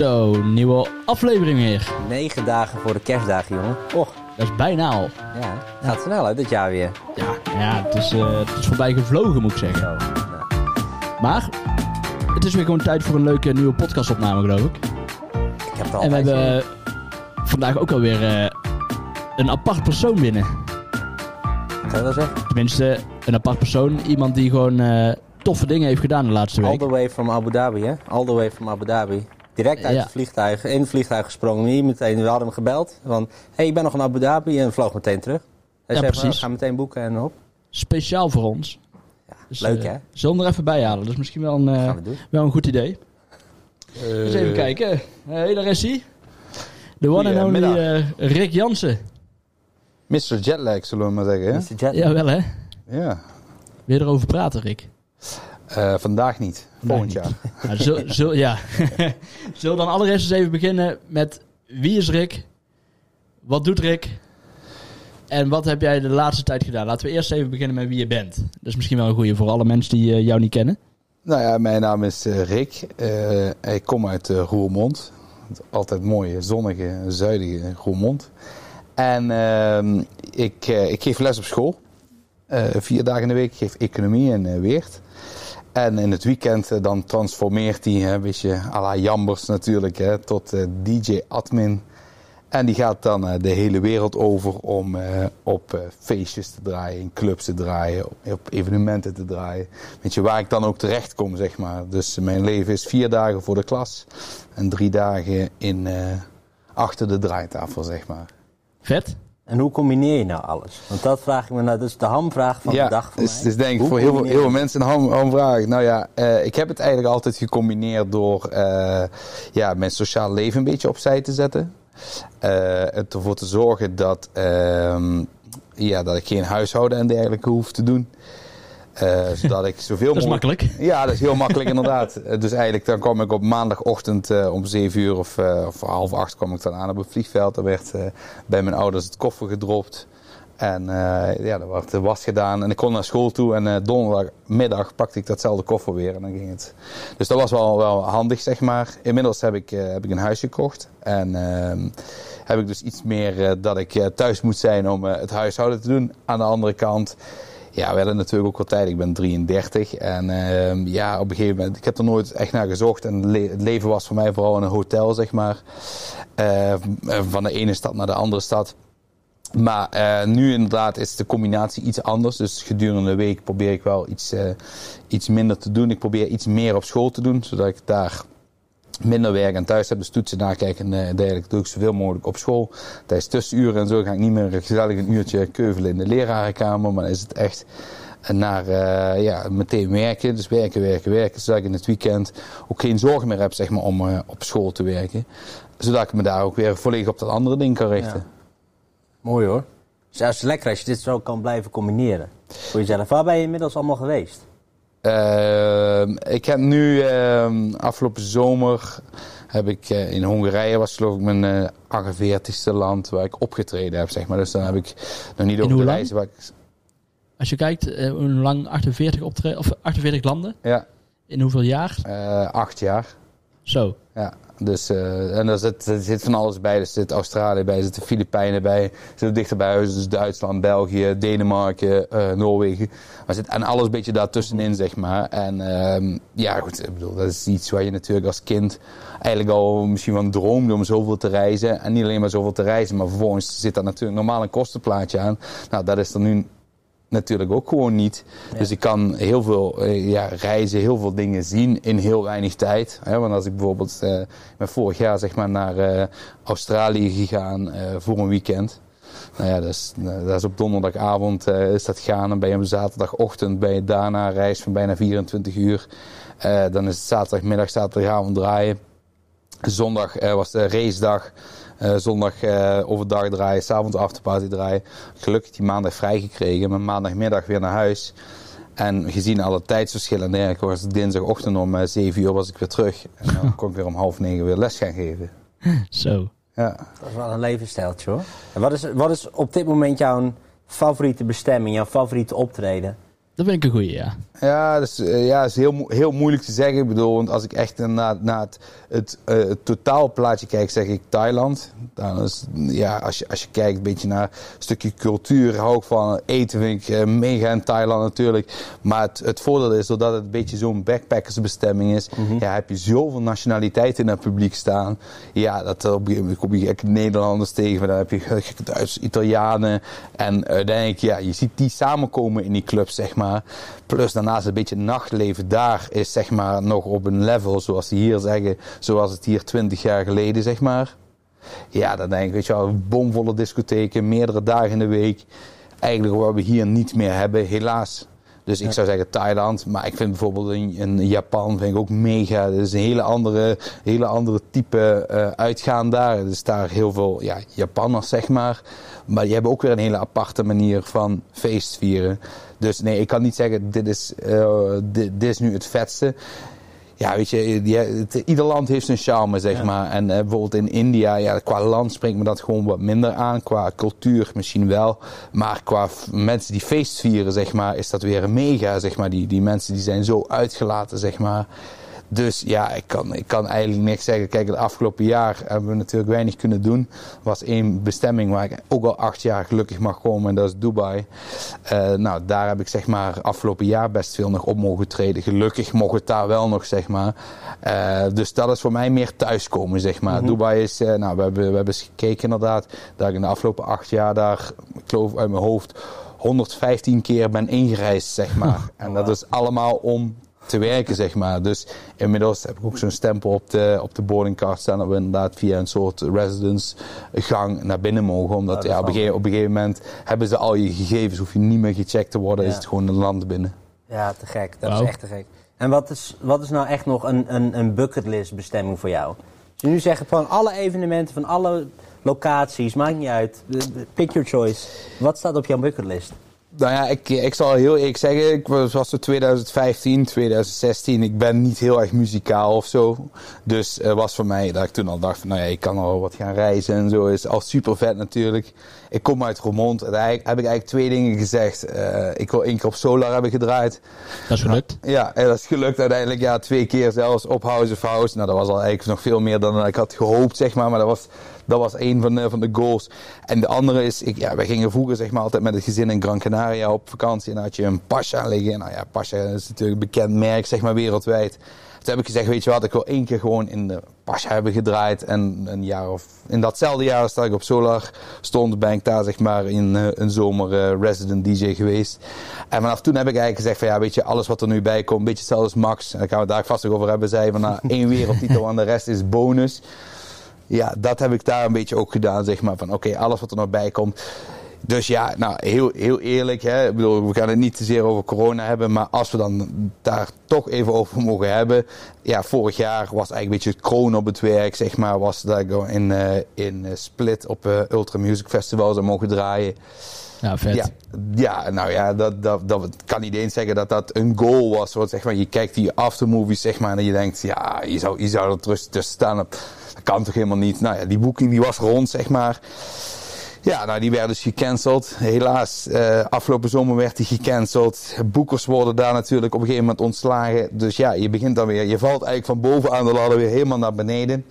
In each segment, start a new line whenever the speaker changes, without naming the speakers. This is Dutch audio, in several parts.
Zo, nieuwe aflevering weer.
Negen dagen voor de kerstdagen, jongen. Och,
Dat is bijna al.
ja. Gaat snel uit dit jaar weer.
Ja, ja het, is, eh, het is voorbij gevlogen moet ik zeggen.
Nou,
Maar het is weer gewoon tijd voor een leuke nieuwe podcastopname geloof ik.
ik heb het al
En we hebben vandaag ook alweer eh een apart persoon binnen.
Kan je wel zeggen?
Tenminste, een apart persoon. Iemand die gewoon eh, toffe dingen heeft gedaan de laatste
All
week.
the way from Abu Dhabi, hè? All the way from Abu Dhabi. Direct uit
Ja.
het vliegtuig, in het vliegtuig gesprongen. Hier meteen, we hadden hem gebeld. Van, hé, hey, ik ben nog in Abu Dhabi. En vloog meteen terug. Hij
Ja,
zei
precies.
we gaan meteen boeken en op.
Speciaal voor ons.
Ja,
Dus,
leuk,
eh,
hè?
Zullen we hem er even bij halen? Dat is misschien wel een, eh, wel een goed idee. Eens even kijken. Hé, daar is hij. De one and only eh, Rick Jansen.
Mr. Jetlag, zullen we maar zeggen. Hè?
Mr. Jet.
Jawel hè?
Ja.
Wil je erover praten, Rick?
Eh, vandaag niet. Volgend jaar.
Nou, zul, zul- ja. Zullen we dan allereerst eens even beginnen met wie is Rick? Wat doet Rick? En wat heb jij de laatste tijd gedaan? Laten we eerst even beginnen met wie je bent. Dat is misschien wel een goeie voor alle mensen die eh, jou niet kennen.
Nou ja, mijn naam is eh, Rick. Eh, ik kom uit Roermond. Altijd mooie, zonnige, zuidige Roermond. En ehm, ik, ik geef les op school. Vier dagen in de week. Ik geef economie eh, Weert. En in het weekend eh, dan transformeert hij, hè, weet je, à la Jambers natuurlijk, hè, tot eh, DJ-admin. En die gaat dan eh, de hele wereld over om op feestjes te draaien, in clubs te draaien, op, op evenementen te draaien. Weet je, waar ik dan ook terecht kom, zeg maar. Dus mijn leven is vier dagen voor de klas en drie dagen in, achter de draaitafel, zeg maar.
Vet.
En hoe combineer je nou alles? Want dat vraag ik me nou, dat is de hamvraag van
ja,
de dag voor
dus,
mij.
dus denk ik voor heel veel, heel veel mensen een ham, hamvraag. Nou ja, eh, ik heb het eigenlijk altijd gecombineerd door eh, ja, mijn sociaal leven een beetje opzij te zetten. En ervoor te zorgen dat, ehm, ja, dat ik geen huishouden en dergelijke hoef te doen. Eh, zodat ik zoveel
Dat is makkelijk.
Ja, dat is heel makkelijk inderdaad. Dus eigenlijk dan kwam ik op maandagochtend eh, om 7 uur of, eh, of half acht kwam ik dan aan op het vliegveld. Er werd bij mijn ouders het koffer gedropt. En ja, er werd de was gedaan. En ik kon naar school toe. En donderdagmiddag pakte ik datzelfde koffer weer. En dan ging het. Dus dat was wel, wel handig, zeg maar. Inmiddels heb ik, heb ik een huis gekocht. En ehm, heb ik dus iets meer dat ik thuis moet zijn om het huishouden te doen. Aan de andere kant. Ja, we hadden natuurlijk ook wel tijd. Ik ben 33 en ehm, ja, op een gegeven moment, ik heb er nooit echt naar gezocht. En het le- het leven was voor mij vooral in een hotel, zeg maar. Eh, van de ene stad naar de andere stad. Maar eh, nu inderdaad is de combinatie iets anders. Dus gedurende de week probeer ik wel iets, eh, iets minder te doen. Ik probeer iets meer op school te doen, zodat ik daar minder werk en thuis heb. Dus toetsen nakijken en eh, dergelijke doe ik zoveel mogelijk op school. Tijdens tussenuren en zo ga ik niet meer gezellig een uurtje keuvelen in de lerarenkamer. Maar is het echt naar eh, ja, meteen werken. Dus werken, werken, werken. Zodat ik in het weekend ook geen zorgen meer heb zeg maar, om eh, op school te werken. Zodat ik me daar ook weer volledig op dat andere ding kan richten.
Ja. Mooi hoor. Is lekker als je dit zo kan blijven combineren. Voor jezelf. Waar ben je inmiddels allemaal geweest?
Ehm, ik heb nu ehm, afgelopen zomer heb ik eh, in Hongarije was geloof ik mijn eh 48ste land waar ik opgetreden heb zeg maar. Dus dan heb ik nog niet over
hoe
de reizen waar ik
Als je kijkt, eh, hoe lang 48, optre of 48 landen.
ja
In hoeveel jaar?
eh, acht jaar.
Zo.
Ja, dus eh, en er zit, zit van alles bij. Er zit Australië bij, er zitten Filipijnen bij, er zit dichter dus Duitsland, België, Denemarken, eh, Noorwegen. Maar zit en alles een beetje daartussenin, zeg maar. En ehm, ja, goed, ik bedoel, dat is iets waar je natuurlijk als kind eigenlijk al misschien van droomde om zoveel te reizen. En niet alleen maar zoveel te reizen, maar vervolgens zit daar natuurlijk normaal een kostenplaatje aan. Nou, dat is er nu natuurlijk ook gewoon niet. Dus ik kan heel veel eh, ja, reizen, heel veel dingen zien in heel weinig tijd. Hè? Want als ik bijvoorbeeld, eh, ik ben vorig jaar zeg maar naar eh, Australië gegaan eh, voor een weekend. Nou ja, dat is, eh, dat is op donderdagavond eh, is dat gaan. En ben je op zaterdagochtend ben je daarna een reis van bijna 24 uur. Eh, dan is het zaterdagmiddag, zaterdagavond draaien. Zondag eh, was de racedag. Eh, zondag eh, overdag draaien, s'avonds afterparty draaien. Gelukkig die maandag vrijgekregen, maar maandagmiddag weer naar huis. En gezien alle tijdsverschillen en dergelijke was het dinsdagochtend om eh, 7 uur was ik weer terug. En dan kon ik weer om half negen weer les gaan geven.
Zo.
Ja.
Dat is wel een levensstijltje hoor. En wat is, wat is op dit moment jouw favoriete bestemming, jouw favoriete optreden?
Dat vind ik een goeie, ja.
Ja, dat is, eh, ja, is heel, mo- heel moeilijk te zeggen. Ik bedoel, want als ik echt naar, naar het, het, het totaalplaatje kijk, zeg ik Thailand. Dan is, ja, als, je, als je kijkt een beetje naar een stukje cultuur, hou ik van eten, vind ik eh, mega in Thailand natuurlijk. Maar het, het voordeel is, doordat het een beetje zo'n backpackersbestemming is, ja, heb je zoveel nationaliteiten in het publiek staan. Ja, dat op een gegeven kom je gekke Nederlanders tegen, maar dan heb je gekke Duitsers, Italianen. En uiteindelijk, ja, je ziet die samenkomen in die clubs, zeg maar. Plus daarnaast een beetje nachtleven daar is zeg maar nog op een level, zoals ze hier zeggen, zoals het hier 20 jaar geleden, zeg maar. Ja, dan denk ik, weet je wel, bomvolle discotheken, meerdere dagen in de week. Eigenlijk wat we hier niet meer hebben, helaas. Dus ik zou zeggen Thailand, maar ik vind bijvoorbeeld in, in Japan vind ik ook mega. Dat is een hele andere, hele andere type eh, uitgaan daar. Er is daar heel veel ja, Japanners, zeg maar. Maar die hebben ook weer een hele aparte manier van feestvieren. Dus nee, ik kan niet zeggen, dit is, eh, dit, dit is nu het vetste. Ja, weet je, die- het- ieder land heeft zijn charme, zeg maar. En eh, bijvoorbeeld in India, ja, qua land spreekt me dat gewoon wat minder aan. Qua cultuur misschien wel. Maar qua mensen die feest vieren, zeg maar, is dat weer een mega, zeg maar. Die, die mensen die zijn zo uitgelaten, zeg maar. Dus ja, ik kan, ik kan eigenlijk niks zeggen. Kijk, het afgelopen jaar hebben we natuurlijk weinig kunnen doen. Er was één bestemming waar ik ook al acht jaar gelukkig mag komen en dat is Dubai. Eh, nou, daar heb ik zeg maar afgelopen jaar best veel nog op mogen treden. Gelukkig mocht het daar wel nog, zeg maar. Eh, dus dat is voor mij meer thuiskomen, zeg maar. Dubai is, eh, nou, we hebben, we hebben eens gekeken inderdaad. Dat ik in de afgelopen acht jaar daar, ik geloof uit mijn hoofd, 115 keer ben ingereisd, zeg maar. En dat is allemaal om te werken, zeg maar. Dus inmiddels heb ik ook zo'n stempel op de, op de boardingcard staan dat we inderdaad via een soort residence gang naar binnen mogen. Omdat
dat
ja, op, een gegeven, op een gegeven moment hebben ze al je gegevens, hoef je niet meer gecheckt te worden,
Ja.
is het gewoon een land binnen.
Ja, te gek. Dat is echt te gek. En wat is, wat is nou echt nog een, een, een bucketlist bestemming voor jou? Als je nu zegt van alle evenementen, van alle locaties, maakt niet uit. Pick your choice. Wat staat op jouw bucketlist?
Nou ja, ik, ik zal heel eerlijk zeggen, ik was, was zo 2015, 2016. Ik ben niet heel erg muzikaal of zo. Dus het was voor mij dat ik toen al dacht van, nou ja, ik kan al wat gaan reizen en zo. Is al super vet natuurlijk. Ik kom uit Roermond en eigenlijk heb ik eigenlijk twee dingen gezegd. Eh, ik wil één keer op Solar hebben gedraaid.
Dat is gelukt.
Ja, en dat is gelukt uiteindelijk. Ja, twee keer zelfs op House of House. Nou, dat was al eigenlijk nog veel meer dan ik had gehoopt, zeg maar. Maar dat was, dat was een van de, van de goals. En de andere is, ik, ja, wij gingen vroeger zeg maar altijd met het gezin in Gran Canaria op vakantie. En dan had je een Pasha liggen. Nou ja, Pasha is natuurlijk een bekend merk, zeg maar, wereldwijd. Toen heb ik gezegd, weet je wat, ik wil één keer gewoon in de Pasha hebben gedraaid. En een jaar of, in datzelfde jaar als dat ik op Solar stond, ben ik daar zeg maar in eh, een zomer eh, resident DJ geweest. En vanaf toen heb ik eigenlijk gezegd van ja, weet je, alles wat er nu bij komt, een beetje hetzelfde als Max. En daar gaan we het daar vast nog over hebben. Zei van nou, één wereldtitel en de rest is bonus. Ja, dat heb ik daar een beetje ook gedaan, zeg maar. Van oké, alles wat er nog bij komt. Dus ja, nou, heel, heel eerlijk. Hè? Ik bedoel, we gaan het niet te zeer over corona hebben. Maar als we dan daar toch even over mogen hebben. Ja, vorig jaar was eigenlijk een beetje het kroon op het werk, zeg maar. Was dat ik in, eh, in eh, Split op eh, Ultra Music Festival zou mogen draaien.
Ja, vet.
Ja, ja, nou ja, dat, dat, dat kan niet eens zeggen dat dat een goal was. Want zeg maar, je kijkt die aftermovies zeg maar, en je denkt, ja, je zou, je zou er terug tussen staan. Dat kan toch helemaal niet. Nou ja, die boeking die was rond, zeg maar. Ja, nou die werd dus gecanceld. Helaas, eh, afgelopen zomer werd die gecanceld. Boekers worden daar natuurlijk op een gegeven moment ontslagen. Dus ja, je begint dan weer, je valt eigenlijk van bovenaan de ladder weer helemaal naar beneden.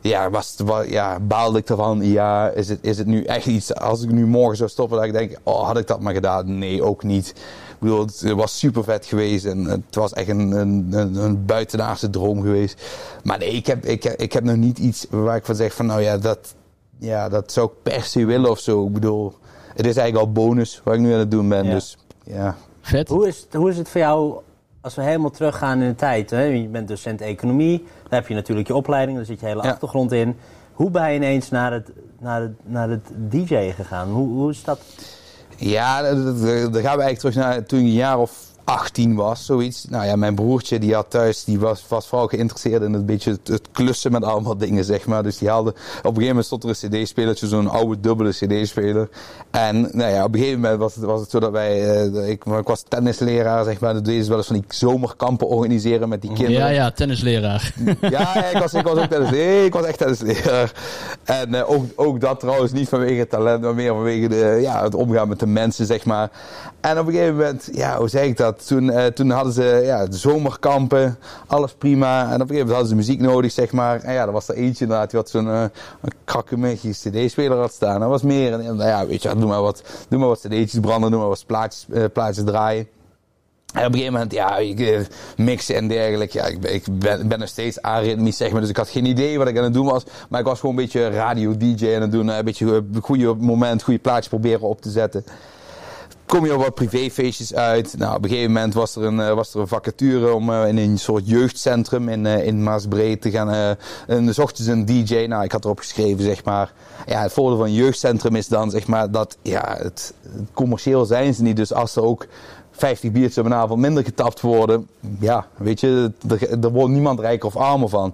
Ja, was, het wa- ja, baalde ik ervan? Ja, is het, is het nu echt iets, als ik nu morgen zou stoppen, dat ik denk, oh, had ik dat maar gedaan? Nee, ook niet. Ik bedoel, het was super vet geweest en het was echt een, een, een, een buitenaardse droom geweest. Maar nee, ik heb, ik, ik heb nog niet iets waar ik van zeg van, nou ja, dat, ja, dat zou ik per se willen of zo. Ik bedoel, het is eigenlijk al bonus wat ik nu aan het doen ben,
Ja.
dus ja.
Vet.
Hoe is, het, hoe is het voor jou als we helemaal teruggaan in de tijd? Hè? Je bent docent economie, daar heb je natuurlijk je opleiding, daar zit je hele
Ja.
achtergrond in. Hoe ben je ineens naar het, naar het, naar het DJ gegaan? Hoe, hoe is dat?
Ja, dan gaan we eigenlijk terug naar toen ik een jaar of 18 was, zoiets. Nou ja, mijn broertje die had thuis, die was, was vooral geïnteresseerd in het beetje het, het klussen met allemaal dingen, zeg maar. Dus die haalde, op een gegeven moment stond er een cd-spelertje, zo'n oude dubbele cd-speler. En nou ja, op een gegeven moment was het, was het zo dat wij, uh, ik, ik, was tennisleraar, zeg maar. Dus deden wel eens van die zomerkampen organiseren met die kinderen.
Ja, ja, tennisleraar.
Ja, ik, was, ik was ook tennisleraar. Ik was echt tennisleraar. En uh, ook, ook dat trouwens niet vanwege talent, maar meer vanwege de, ja, het omgaan met de mensen, zeg maar. En op een gegeven moment, ja, hoe zeg ik dat? Toen, uh, toen hadden ze ja, zomerkampen, alles prima. En op een gegeven moment hadden ze muziek nodig, zeg maar. En ja, er was er eentje inderdaad, die had zo'n uh, cd-speler had staan. Dat was meer. En, nou ja, weet je, doe maar wat, doe maar wat cd'tjes branden, doe maar wat plaatjes, uh, plaatjes draaien. En op een gegeven moment, ja, mixen en dergelijke. Ja, ik, ben, ik ben nog steeds aritmisch, zeg maar. Dus ik had geen idee wat ik aan het doen was. Maar ik was gewoon een beetje radio-dj aan het doen. Een beetje een goede moment, goede plaatjes proberen op te zetten kom je op wat privéfeestjes uit. Nou, op een gegeven moment was er een, was er een vacature om uh, in een soort jeugdcentrum in, uh, in Maasbreed te gaan. Uh, en zochten ze een DJ. Nou, ik had erop geschreven, zeg maar. Ja, het voordeel van een jeugdcentrum is dan, zeg maar, dat ja, het, commercieel zijn ze niet. Dus als er ook 50 biertjes op een avond minder getapt worden, ja, weet je, er, wordt niemand rijker of armer van.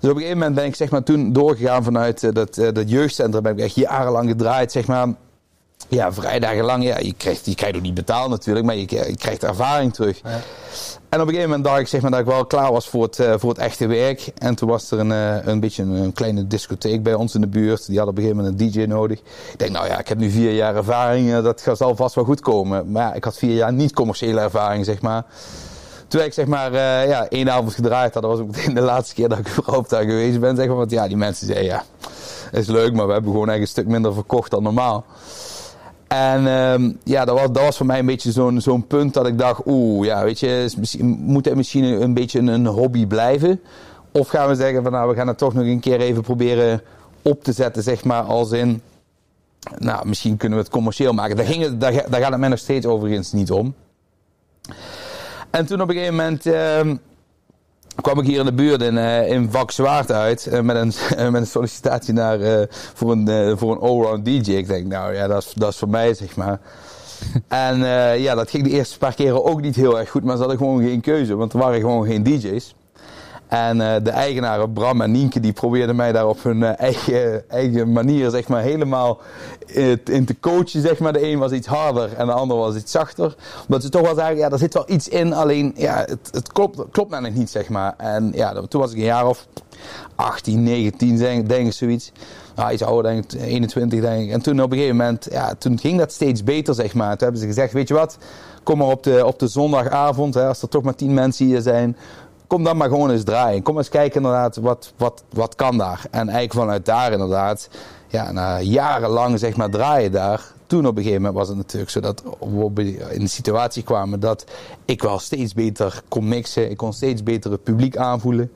Dus op een gegeven moment ben ik zeg maar toen doorgegaan vanuit dat, dat jeugdcentrum. Ben ik echt jarenlang gedraaid, zeg maar ja, vrijdagen lang, ja, je krijgt, je krijgt ook niet betaald natuurlijk, maar je, je krijgt ervaring terug. Ja. En op een gegeven moment dacht ik zeg maar, dat ik wel klaar was voor het, uh, voor het echte werk. En toen was er een, uh, een beetje een, een, kleine discotheek bij ons in de buurt. Die had op een gegeven moment een DJ nodig. Ik denk, nou ja, ik heb nu vier jaar ervaring, uh, dat zal vast wel goed komen. Maar ja, ik had vier jaar niet commerciële ervaring, zeg maar. Toen ik zeg maar ja, één avond gedraaid had, dat was ook meteen de laatste keer dat ik überhaupt daar geweest ben. Zeg maar, want ja, die mensen zeiden, ja, is leuk, maar we hebben gewoon eigenlijk een stuk minder verkocht dan normaal. En um, ja, dat was, dat was voor mij een beetje zo'n zo'n punt dat ik dacht, oeh, ja, weet je, moet het misschien een beetje een, een, hobby blijven? Of gaan we zeggen van, nou, we gaan het toch nog een keer even proberen op te zetten, zeg maar, als in, nou, misschien kunnen we het commercieel maken. Daar, ging het, daar, daar gaat het mij nog steeds overigens niet om. En toen op een gegeven moment... Um, kwam ik hier in de buurt in, uh, in Vak Zwaard uit uh, met, een, met een sollicitatie naar, voor een, voor een allround DJ. Ik denk, nou ja, dat is, dat is voor mij, zeg maar. en ja, dat ging de eerste paar keren ook niet heel erg goed, maar ze hadden gewoon geen keuze, want er waren gewoon geen DJ's. En uh, de eigenaren Bram en Nienke die probeerden mij daar op hun uh, eigen, eigen manier zeg maar helemaal in te coachen. Zeg maar. De een was iets harder en de ander was iets zachter. Omdat ze toch wel zagen, ja, er zit wel iets in. Alleen, ja, het, het klopt, klopt niet, zeg maar. En ja, toen was ik een jaar of 18, 19, denk, ik zoiets. Nou, iets ouder, denk ik, 21 denk ik. En toen op een gegeven moment, ja, toen ging dat steeds beter, zeg maar. Toen hebben ze gezegd, weet je wat, kom maar op de, op de zondagavond, hè, als er toch maar tien mensen hier zijn kom dan maar gewoon eens draaien. Kom eens kijken inderdaad, wat, wat, wat kan daar? En eigenlijk vanuit daar inderdaad, ja, na jarenlang zeg maar draaien daar. Toen op een gegeven moment was het natuurlijk zo dat we in de situatie kwamen dat ik wel steeds beter kon mixen. Ik kon steeds beter het publiek aanvoelen.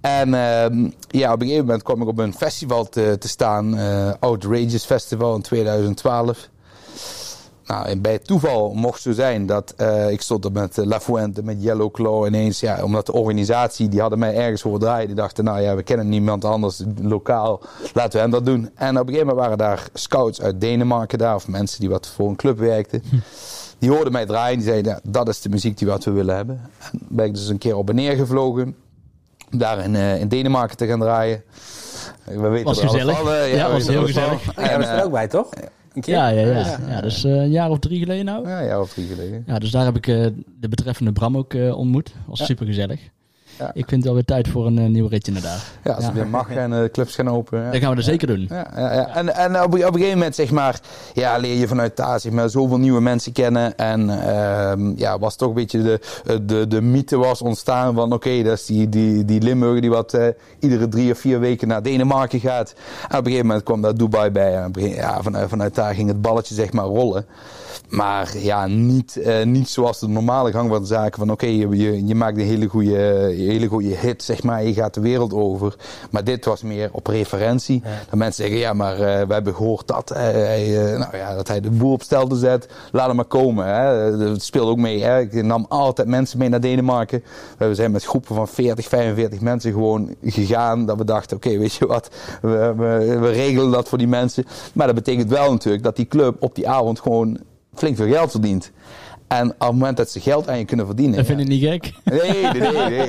En uh, ja, op een gegeven moment kwam ik op een festival te, te staan, uh, Outrageous Festival in 2012. Nou, en bij toeval mocht zo zijn dat uh, ik stond er met uh, La Fuente, met Yellow Claw ineens. Ja, omdat de organisatie, die hadden mij ergens voor draaien. Die dachten, nou ja, we kennen niemand anders lokaal. Laten we hem dat doen. En op een gegeven moment waren daar scouts uit Denemarken daar. Of mensen die wat voor een club werkten. Die hoorden mij draaien. Die zeiden, ja, dat is de muziek die wat we willen hebben. En ben ik dus een keer op en neer gevlogen. Daar in, uh, in Denemarken te gaan draaien.
We weten was gezellig. Van, ja, ja, was heel gezellig.
Ja, was er ook bij, toch?
Ja, ja, ja. ja. ja dus uh, een jaar of drie geleden nou.
Ja, een jaar of drie geleden.
Ja, dus daar heb ik uh, de betreffende Bram ook uh, ontmoet. Was super gezellig. Ja. Ik vind het alweer tijd voor een uh, nieuw ritje inderdaad.
Ja, als het weer mag en de clubs gaan open. Ja.
Dan gaan we dat zeker doen.
Ja, ja, ja. En, en op, op een gegeven moment zeg maar, ja, leer je vanuit daar zeg maar, zoveel nieuwe mensen kennen. En uh, ja, was toch een beetje de, de, de mythe was ontstaan van oké, okay, dat is die, die, die Limburger die wat uh, iedere drie of vier weken naar Denemarken gaat. En op een gegeven moment kwam daar Dubai bij. En ja, vanuit, vanuit daar ging het balletje zeg maar rollen. Maar ja, niet, uh, niet zoals de normale gang van zaken. Van oké, okay, je, je maakt een hele goede, hele goede hit, zeg maar. Je gaat de wereld over. Maar dit was meer op referentie. Ja. Dat mensen zeggen, ja, maar uh, we hebben gehoord dat, uh, hij, nou, ja, dat hij de boel op stel zet. Laat hem maar komen. Hè. Dat speelt ook mee. Hè. Ik nam altijd mensen mee naar Denemarken. We zijn met groepen van 40, 45 mensen gewoon gegaan. Dat we dachten, oké, okay, weet je wat. We, we, we regelen dat voor die mensen. Maar dat betekent wel natuurlijk dat die club op die avond gewoon flink veel geld verdient. En op het moment dat ze geld aan je kunnen verdienen.
Dat vind ik niet gek.
Nee, nee, nee.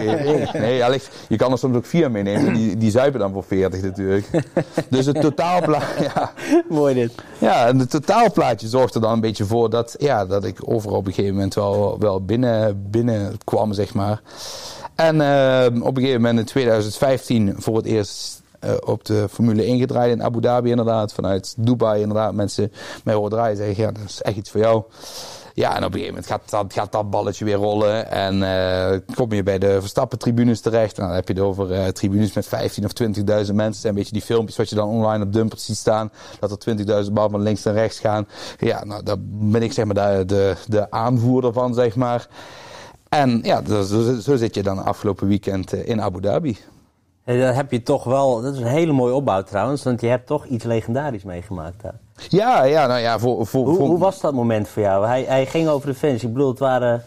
nee, nee, je kan er soms ook vier meenemen. Die, die zuipen dan voor 40 natuurlijk. Dus het totaalplaatje, ja,
Mooi dit.
ja, en het totaalplaatje zorgt er dan een beetje voor dat, ja, dat ik overal op een gegeven moment wel, wel binnen, binnen kwam, zeg maar. En eh, op een gegeven moment in 2015 voor het eerst eh, op de Formule 1 gedraaid in Abu Dhabi inderdaad. Vanuit Dubai inderdaad. Mensen mij horen draaien zeggen, ja, dat is echt iets voor jou. Ja, en op een gegeven moment gaat dat, gaat dat balletje weer rollen. En eh, kom je bij de Verstappen-tribunes terecht. Nou, dan heb je het over eh, tribunes met 15 of 20.000 mensen. Dat een beetje die filmpjes wat je dan online op Dumpert ziet staan. Dat er 20.000 bal van links naar rechts gaan. Ja, nou, daar ben ik zeg maar de, de, de aanvoerder van, zeg maar. En ja, zo, zo- zo zit je dan afgelopen weekend in Abu Dhabi.
En dan heb je toch wel, dat is een hele mooie opbouw trouwens, want je hebt toch iets legendarisch meegemaakt daar.
Ja, ja, nou ja, voor... voor,
Hoe,
voor
hoe was dat moment voor jou? Hij, hij ging over de finish. Ik bedoel, het waren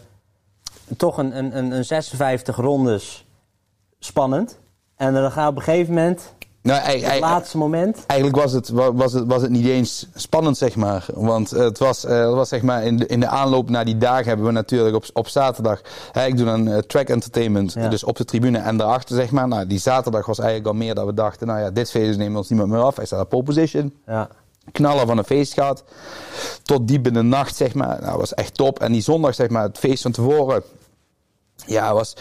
toch een, een, een, een 56 rondes spannend. En dan ga je op een gegeven moment,
nou, ei-
het laatste moment.
Eigenlijk was het, wa- was, het, was het niet eens spannend, zeg maar. Want het was, eh, het was zeg maar, in de, in de aanloop naar die dagen hebben we natuurlijk op, op zaterdag... Hè, ik doe dan eh, track entertainment,
Ja.
dus op de tribune en daarachter, zeg maar. Nou, die zaterdag was eigenlijk al meer dat we dachten... Nou ja, dit feest nemen we ons niemand meer af. Hij staat op pole position.
Ja.
Knallen van een feest gehad. Tot diep in de nacht, zeg maar. Nou, was echt top. En die zondag, zeg maar, het feest van tevoren... Ja, was...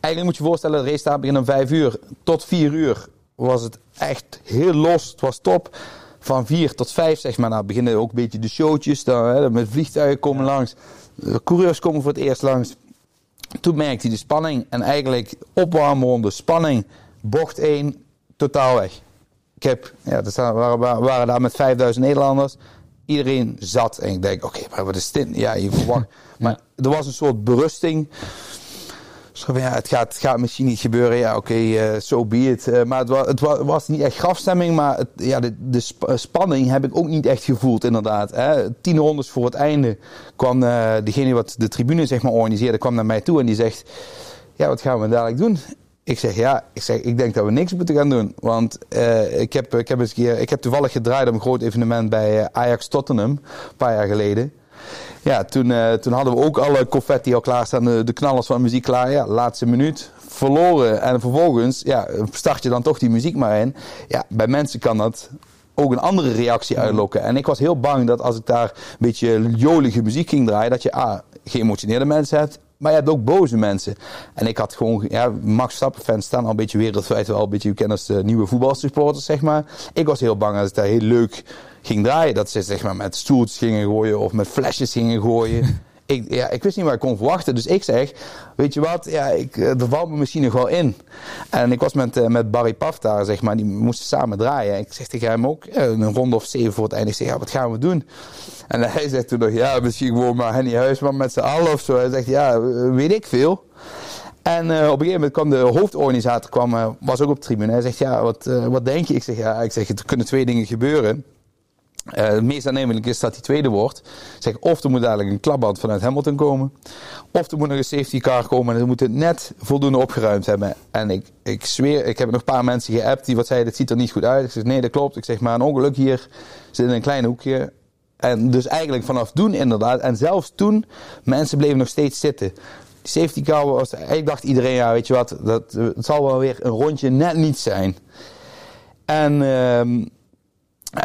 Eigenlijk moet je je voorstellen, de race staat begint om vijf uur. Tot vier uur was het echt heel los. Het was top. Van vier tot vijf, zeg maar. Nou, beginnen ook een beetje de showtjes. Dan, hè, met vliegtuigen komen langs. De coureurs komen voor het eerst langs. Toen merkte hij de spanning. En eigenlijk opwarmronde, spanning. Bocht 1, totaal weg. Ik heb, ja, er waren, waren- waren daar met 5000 Nederlanders. Iedereen zat. En ik denk, oké, maar wat is dit? Ja, je verwacht. Maar er was een soort berusting. Zo ja, het gaat, gaat misschien niet gebeuren. Ja, oké, eh, so be it. Eh, maar het, was, het wa- was niet echt grafstemming. Maar het, ja, de, de sp- spanning heb ik ook niet echt gevoeld, inderdaad. Hè. Tien rondes voor het einde kwam eh, degene wat de tribune zeg maar, organiseerde, kwam naar mij toe en die zegt... Ja, wat gaan we dadelijk doen? Ik zeg, ja, ik, zeg, ik denk dat we niks moeten gaan doen. Want eh, ik, heb, ik, heb eens ik heb toevallig gedraaid op een groot evenement bij eh, Ajax Tottenham, een paar jaar geleden. Ja, toen, eh, toen hadden we ook alle confetti al klaarstaan, de, de knallers van de muziek klaar. Ja, laatste minuut, verloren. En vervolgens ja, start je dan toch die muziek maar in. Ja, bij mensen kan dat ook een andere reactie uitlokken. En ik was heel bang dat als ik daar een beetje jolige muziek ging draaien, dat je ah, geëmotioneerde mensen hebt. Maar je hebt ook boze mensen. En ik had gewoon, ja, Max Verstappen fans staan al een beetje wereldwijd wel een beetje bekend als de nieuwe voetbalsupporters, zeg maar. Ik was heel bang dat het daar heel leuk ging draaien. Dat ze zeg maar met stoeltjes gingen gooien of met flesjes gingen gooien. Ik, ja, ik wist niet waar ik kon verwachten. Dus ik zeg, weet je wat, ja, ik, eh, er valt me misschien nog wel in. En ik was met, eh, met Barry Paf daar, zeg maar, die moesten samen draaien. Ik zeg tegen hem ook, eh, een ronde of zeven voor het einde. Zeg, wat gaan we doen? En hij zegt toen nog, ja, misschien gewoon maar Henny Huisman met z'n allen of zo. Hij zegt, ja, eh, weet ik veel. En eh, op een gegeven moment kwam de hoofdorganisator, kwam, eh, was ook op de tribune. Hij zegt, ja, wat, eh, wat denk je? Ik zeg, ja, ik zeg, er kunnen twee dingen gebeuren. Eh, het meest aannemelijk is dat hij tweede wordt. Zeg, of er moet dadelijk een klapband vanuit Hamilton komen. Of er moet nog een safety car komen. En ze moeten net voldoende opgeruimd hebben. En ik, ik zweer, ik heb nog een paar mensen geappt die wat zeiden, het ziet er niet goed uit. Ik zeg, nee, dat klopt. Ik zeg, maar een ongeluk hier zit in een klein hoekje. En dus eigenlijk vanaf toen inderdaad. En zelfs toen, mensen bleven nog steeds zitten. Die safety car was, ik dacht iedereen, ja, weet je wat, dat, zal wel weer een rondje net niet zijn. En ja,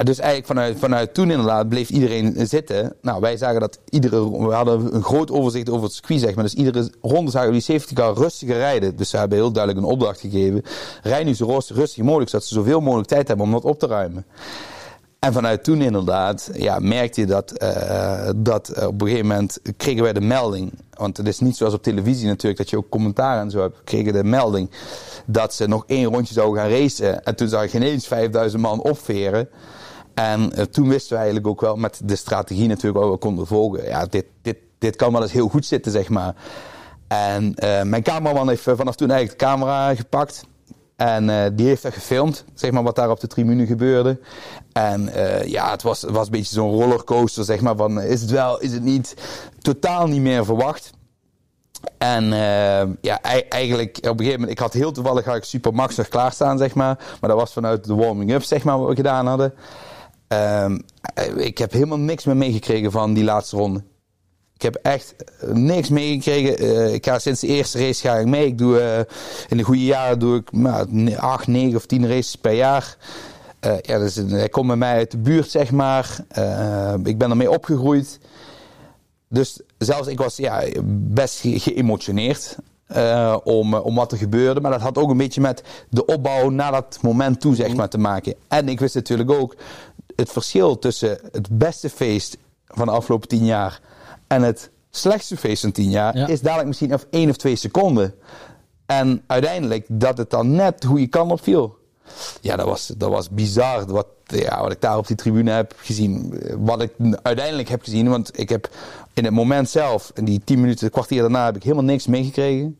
dus eigenlijk vanuit, vanuit toen inderdaad bleef iedereen zitten. Nou, wij zagen dat iedere, we hadden een groot overzicht over het circuit, zeg maar. Dus iedere ronde zagen we die safety car rustiger rijden. Dus ze hebben heel duidelijk een opdracht gegeven. Rij nu zo rust- rustig mogelijk, zodat ze zoveel mogelijk tijd hebben om dat op te ruimen. En vanuit toen inderdaad, ja, merkte je dat, eh, dat op een gegeven moment kregen wij de melding. Want het is niet zoals op televisie natuurlijk, dat je ook commentaar en zo hebt. Kregen de melding dat ze nog één rondje zouden gaan racen. En toen zag ik ineens 5000 man opveren. En eh, toen wisten we eigenlijk ook wel met de strategie natuurlijk wat we konden volgen. Ja, dit, dit, dit kan wel eens heel goed zitten, zeg maar. En eh, mijn cameraman heeft vanaf toen eigenlijk de camera gepakt. En die heeft dat gefilmd, zeg maar, wat daar op de tribune gebeurde. En eh, ja, het was, was een beetje zo'n rollercoaster, zeg maar, van is het wel, is het niet, totaal niet meer verwacht. En eh, ja, ei- eigenlijk op een gegeven moment, ik had heel toevallig had Supermax nog klaarstaan, zeg maar. Maar dat was vanuit de warming-up, zeg maar, wat we gedaan hadden. Ehm, ik heb helemaal niks meer meegekregen van die laatste ronde. Ik heb echt eh, niks meegekregen. Eh, ik ga sinds de eerste race ga ik mee. Ik doe, eh, in de goede jaren doe ik nou, 8, 9 of 10 races per jaar. Eh, ja, dus, hij komt bij mij uit de buurt, zeg maar. Eh, ik ben ermee opgegroeid. Dus zelfs ik was ja, best ge- geëmotioneerd eh, om, om wat er gebeurde. Maar dat had ook een beetje met de opbouw naar dat moment toe zeg maar, te maken. En ik wist natuurlijk ook het verschil tussen het beste feest van de afgelopen tien jaar en het slechtste feest van tien jaar
Ja.
is dadelijk misschien of één of twee seconden. En uiteindelijk dat het dan net hoe je kan opviel. Ja, dat was, dat was bizar wat, ja, wat ik daar op die tribune heb gezien. Wat ik uiteindelijk heb gezien. Want ik heb in het moment zelf, in die tien minuten, kwartier daarna, heb ik helemaal niks meegekregen.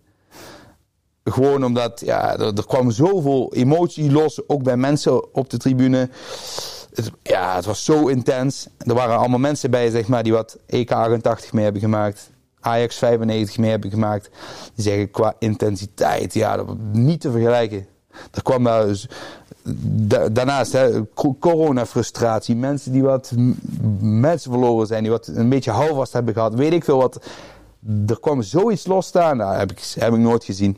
Gewoon omdat ja, er, er kwam zoveel emotie los, ook bij mensen op de tribune. Ja, het was zo intens. Er waren allemaal mensen bij, zeg maar, die wat EK 88 mee hebben gemaakt. Ajax 95 mee hebben gemaakt. Die zeggen qua intensiteit, ja, dat niet te vergelijken. Er kwam daar da- daarnaast hè, co- corona-frustratie. Mensen die wat mensen verloren zijn, die wat een beetje houvast hebben gehad. Weet ik veel wat. Er kwam zoiets los staan, nou, heb, ik, heb ik nooit gezien.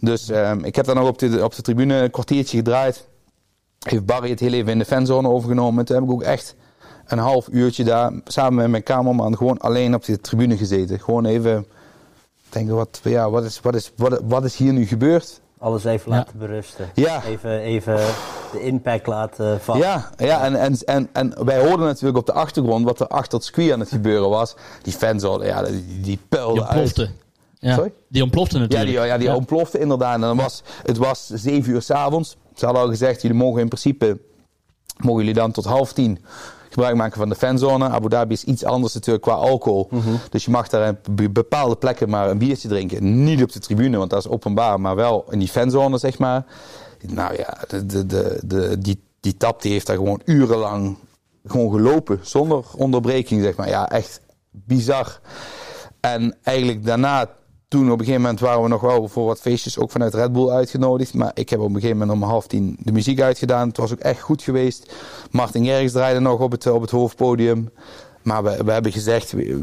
Dus ehm, ik heb dan nog op de, op de tribune een kwartiertje gedraaid. Heeft Barry het heel even in de fanzone overgenomen. Toen heb ik ook echt een half uurtje daar samen met mijn kamerman gewoon alleen op de tribune gezeten. Gewoon even denken, wat, ja, wat, is, wat, is, wat, wat is hier nu gebeurd?
Alles even
Ja.
laten berusten.
Ja.
Even, even de impact laten vallen.
Ja, ja en, en, en, en wij hoorden natuurlijk op de achtergrond wat er achter het circuit aan het gebeuren was. Die fanzone, ja, die, die
Die
puilden uit.
ontplofte. Ja,
Sorry?
die ontplofte
Ja,
natuurlijk.
die, ja, die ontplofte inderdaad. En dan was, het was zeven uur s'avonds. Ze hadden al gezegd, jullie mogen in principe, mogen jullie dan tot half tien gebruik maken van de fanzone. Abu Dhabi is iets anders natuurlijk qua alcohol. Dus je mag daar op be- bepaalde plekken maar een biertje drinken. Niet op de tribune, want dat is openbaar, maar wel in die fanzone, zeg maar. Nou ja, de, de, de, de, die, die tap die heeft daar gewoon urenlang gewoon gelopen, zonder onderbreking, zeg maar. Ja, echt bizar. En eigenlijk daarna, toen op een gegeven moment waren we nog wel voor wat feestjes ook vanuit Red Bull uitgenodigd. Maar ik heb op een gegeven moment om half tien de muziek uitgedaan. Het was ook echt goed geweest. Martin Gerrits draaide nog op het, op het hoofdpodium. Maar we, we hebben gezegd, we,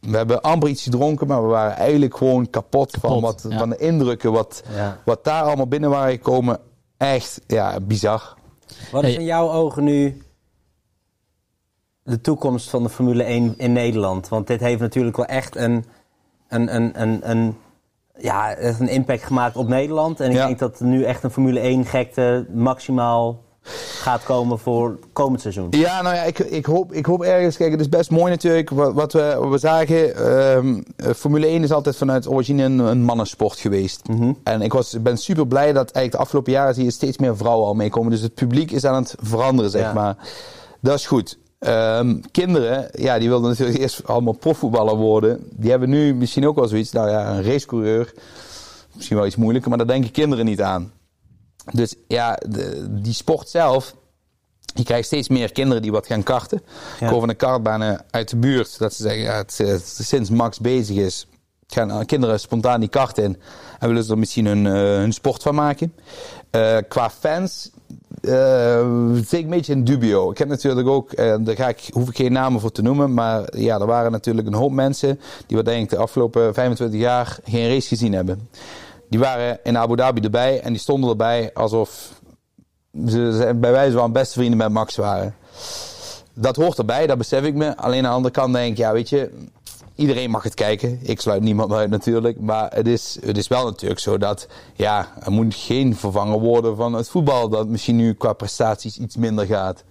we hebben amper iets gedronken, maar we waren eigenlijk gewoon kapot, van, wat,
ja.
van de indrukken wat,
Ja.
wat daar allemaal binnen waren gekomen. Echt, ja, bizar.
Wat is in jouw ogen nu de toekomst van de Formule 1 in Nederland? Want dit heeft natuurlijk wel echt een, een, een, een, een, ja, een impact gemaakt op Nederland. En ik
Ja.
denk dat nu echt een Formule 1 gekte maximaal gaat komen voor komend seizoen.
Ja, nou ja, ik, ik, hoop, ik hoop ergens. Kijk, het is best mooi natuurlijk. Wat, wat we, wat we zagen. ehm, eh, Formule 1 is altijd vanuit origine een, een mannensport geweest. En ik was, ben super blij dat eigenlijk de afgelopen jaren zie je steeds meer vrouwen al meekomen. Dus het publiek is aan het veranderen, zeg
Ja.
maar. Dat is goed. Ehm, kinderen, ja, die wilden natuurlijk eerst allemaal profvoetballer worden. Die hebben nu misschien ook wel zoiets. Nou ja, een racecoureur. Misschien wel iets moeilijker, maar daar denken kinderen niet aan. Dus ja, de- die sport zelf. Je krijgt steeds meer kinderen die wat gaan karten.
Ja.
Van de kartbanen uit de buurt dat ze zeggen, ja, het, het- sinds Max bezig is, gaan eh, kinderen spontaan die kart in en willen ze er misschien hun, eh, hun sport van maken. Eh, qua fans eh zit ik een beetje in dubio. Ik heb natuurlijk ook, eh, daar ga ik, hoef ik geen namen voor te noemen, maar ja, er waren natuurlijk een hoop mensen die wat denk ik de afgelopen 25 jaar geen race gezien hebben. Die waren in Abu Dhabi erbij en die stonden erbij alsof ze bij wijze van beste vrienden met Max waren. Dat hoort erbij, dat besef ik me. Alleen aan de andere kant denk ik, ja, weet je, iedereen mag het kijken. Ik sluit niemand uit natuurlijk. Maar het is, het is wel natuurlijk zo dat, ja, er moet geen vervangen worden van het voetbal. Dat misschien nu qua prestaties iets minder gaat.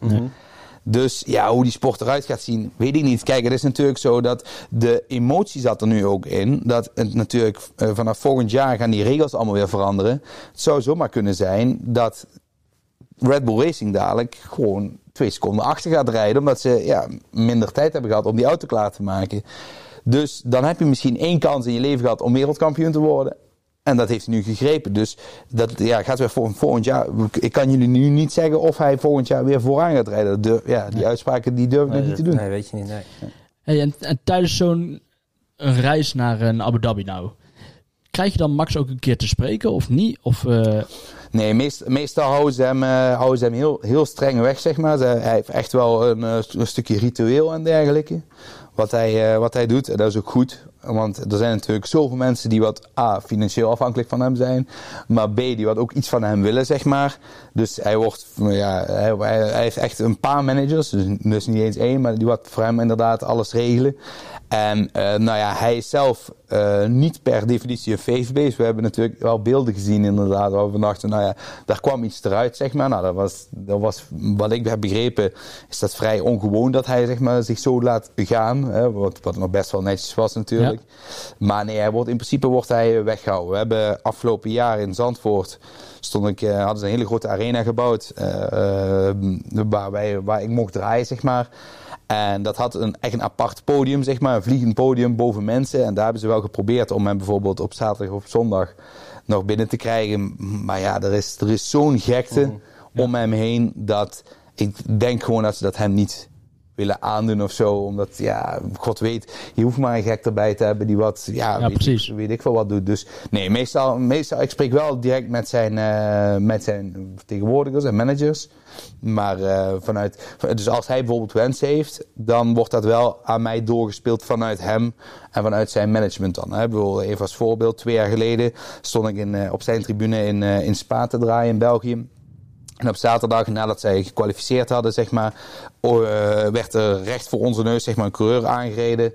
Dus ja, hoe die sport eruit gaat zien, weet ik niet. Kijk, het is natuurlijk zo dat de emotie zat er nu ook in. Dat het natuurlijk eh, vanaf volgend jaar gaan die regels allemaal weer veranderen. Het zou zomaar kunnen zijn dat Red Bull Racing dadelijk gewoon twee seconden achter gaat rijden. Omdat ze ja, minder tijd hebben gehad om die auto klaar te maken. Dus dan heb je misschien één kans in je leven gehad om wereldkampioen te worden. En dat heeft hij nu gegrepen. Dus dat ja, gaat weer voor, volgend jaar. Ik kan jullie nu niet zeggen of hij volgend jaar weer vooraan gaat rijden. Durf- ja, die uitspraken die durf ik
Nee,
niet te doen.
Nee, weet je niet. Nee.
Hey, en, en tijdens zo'n een reis naar een Abu Dhabi nou, krijg je dan Max ook een keer te spreken of niet? Of, eh,
Nee, meest, meestal houden ze hem, eh, houden ze hem heel, heel streng weg, zeg maar. Ze- hij heeft echt wel een, eh, een stukje ritueel en dergelijke. Wat hij, eh, wat hij doet. En dat is ook goed. Want er zijn natuurlijk zoveel mensen die wat A, financieel afhankelijk van hem zijn. Maar B, die wat ook iets van hem willen, zeg maar. Dus hij wordt, ja, hij, hij heeft echt een paar managers. Dus, dus niet eens één, maar die wat voor hem inderdaad alles regelen. En uh, nou ja, hij is zelf uh, niet per definitie een faith-based. We hebben natuurlijk wel beelden gezien inderdaad, waar we dachten, nou ja, daar kwam iets eruit, zeg maar. Nou, dat was, dat was wat ik heb begrepen, is dat vrij ongewoon dat hij zeg maar, zich zo laat gaan. Hè, wat, wat nog best wel netjes was natuurlijk. Ja. Maar nee, hij wordt, in principe wordt hij weggehouden. We hebben afgelopen jaar in Zandvoort, stond ik, uh, hadden ze een hele grote arena gebouwd, waar, wij, waar ik mocht draaien, zeg maar. En dat had een, echt een apart podium, zeg maar, een vliegend podium boven mensen. En daar hebben ze wel geprobeerd om hem bijvoorbeeld op zaterdag of zondag nog binnen te krijgen. Maar ja, er is, er is zo'n gekte
Mhm.
om hem heen dat ik denk gewoon dat ze dat hem niet willen aandoen of zo. Omdat, ja, God weet, je hoeft maar een gek erbij te hebben die wat, ja,
Ja,
weet,
precies.
weet ik veel wat doet. Dus nee, meestal, meestal ik spreek wel direct met zijn, eh, met zijn vertegenwoordigers en managers. Maar eh, vanuit, dus als hij bijvoorbeeld wens heeft, dan wordt dat wel aan mij doorgespeeld vanuit hem en vanuit zijn management dan. Hè. Bijvoorbeeld even als voorbeeld, twee jaar geleden stond ik in, eh, op zijn tribune in, in Spa te draaien in België. En op zaterdag, nadat zij gekwalificeerd hadden, zeg maar, eh, werd er recht voor onze neus zeg maar, een coureur aangereden.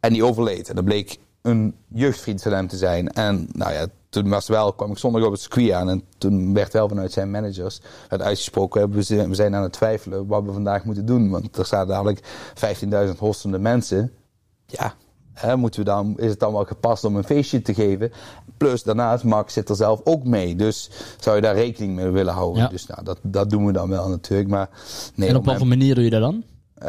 En die overleed. En dat bleek een jeugdvriend van hem te zijn. En nou ja, toen was wel, kwam ik zondag op het circuit aan. En toen werd wel vanuit zijn managers werd uitgesproken. We zijn aan het twijfelen wat we vandaag moeten doen. Want er staan dadelijk 15.000 hostende mensen. Ja, moeten we dan, is het dan wel gepast om een feestje te geven? Plus daarnaast, Max zit er zelf ook mee. Dus zou je daar rekening mee willen houden?
Ja.
Dus nou, dat, dat doen we dan wel natuurlijk. Maar nee,
en op voor manier doe je dat dan?
eh,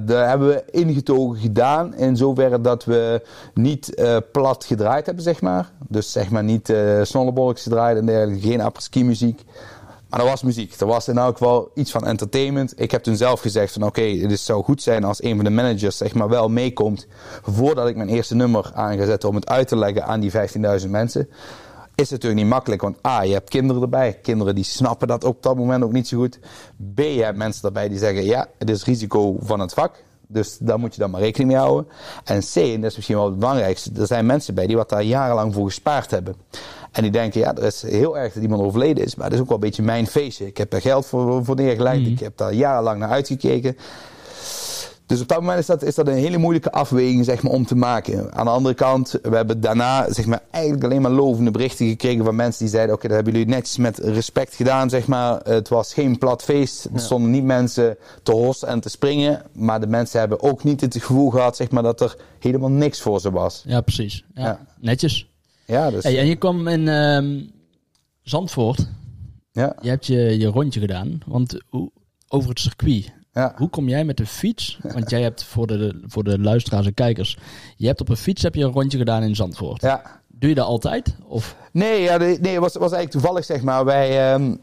daar hebben we ingetogen gedaan. In zoverre dat we niet eh, plat gedraaid hebben, zeg maar. Dus zeg maar niet eh snollebolletjes gedraaid en dergelijke. Geen apres-ski muziek. Maar er was muziek. Er was in elk geval iets van entertainment. Ik heb toen zelf gezegd van oké, het is- zou goed zijn als een van de managers zeg maar wel meekomt. Voordat ik mijn eerste nummer aan ga zetten om het uit te leggen aan die 15.000 mensen. Is natuurlijk niet makkelijk, want A, je hebt kinderen erbij. Kinderen die snappen dat op dat moment ook niet zo goed. B, je hebt mensen erbij die zeggen, ja, het is risico van het vak. Dus daar moet je dan maar rekening mee houden. En C, en dat is misschien wel het belangrijkste, er zijn mensen bij die wat daar jarenlang voor gespaard hebben. En die denken, ja, er is heel erg dat iemand overleden is, maar dat is ook wel een beetje mijn feestje. Ik heb daar geld voor, voor neergelegd, ik heb daar jarenlang naar uitgekeken. Dus op dat moment is dat, is dat een hele moeilijke afweging zeg maar, om te maken. Aan de andere kant, we hebben daarna zeg maar, eigenlijk alleen maar lovende berichten gekregen van mensen die zeiden: Oké, dat hebben jullie netjes met respect gedaan. Zeg maar. Het was geen plat feest. Er stonden niet mensen te hossen en te springen. Maar de mensen hebben ook niet het gevoel gehad zeg maar, dat er helemaal niks voor ze was.
Ja, precies. Ja.
Ja.
Netjes.
Ja, dus,
Hey, en je kwam in ehm, Zandvoort.
ja,
Je hebt je, je rondje gedaan. Want hoe, over het circuit.
ja.
Hoe kom jij met de fiets? Want jij hebt voor de, voor de luisteraars en kijkers. Je hebt op een fiets heb je een rondje gedaan in Zandvoort.
ja.
Doe je dat altijd? Of?
Nee, ja, nee, het was, was eigenlijk toevallig, zeg maar. Wij, ehm,